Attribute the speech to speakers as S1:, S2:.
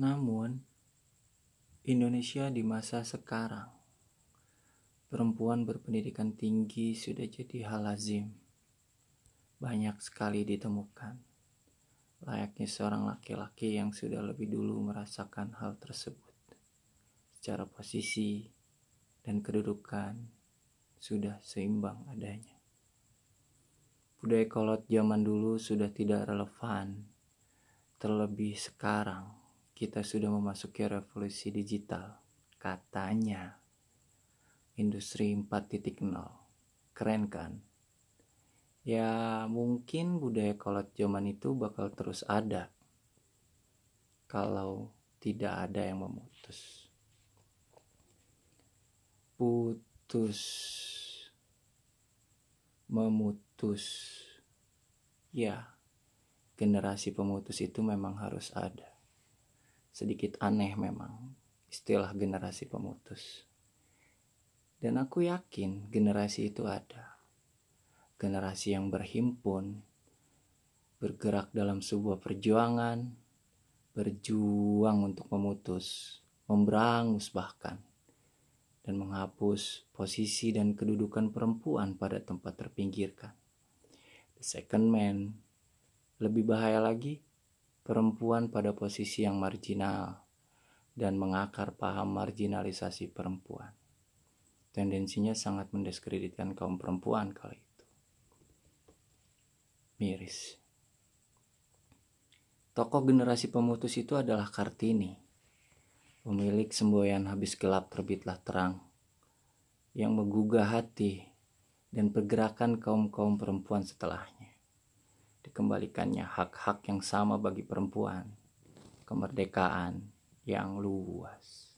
S1: Namun, Indonesia di masa sekarang, perempuan berpendidikan tinggi sudah jadi hal lazim. Banyak sekali ditemukan, layaknya seorang laki-laki yang sudah lebih dulu merasakan hal tersebut. Secara posisi dan kedudukan sudah seimbang adanya. Budaya kolot zaman dulu sudah tidak relevan, terlebih sekarang kita sudah memasuki revolusi digital. Katanya, industri 4.0. Keren kan? Ya mungkin budaya kolot zaman itu bakal terus ada. Kalau tidak ada yang memutus. Putus. Memutus. Ya, generasi pemutus itu memang harus ada sedikit aneh memang istilah generasi pemutus. Dan aku yakin generasi itu ada. Generasi yang berhimpun, bergerak dalam sebuah perjuangan, berjuang untuk memutus, memberangus bahkan, dan menghapus posisi dan kedudukan perempuan pada tempat terpinggirkan. The second man, lebih bahaya lagi, perempuan pada posisi yang marginal dan mengakar paham marginalisasi perempuan. Tendensinya sangat mendiskreditkan kaum perempuan kali itu. Miris. Tokoh generasi pemutus itu adalah Kartini, pemilik semboyan habis gelap terbitlah terang, yang menggugah hati dan pergerakan kaum-kaum perempuan setelahnya dikembalikannya hak-hak yang sama bagi perempuan, kemerdekaan yang luas.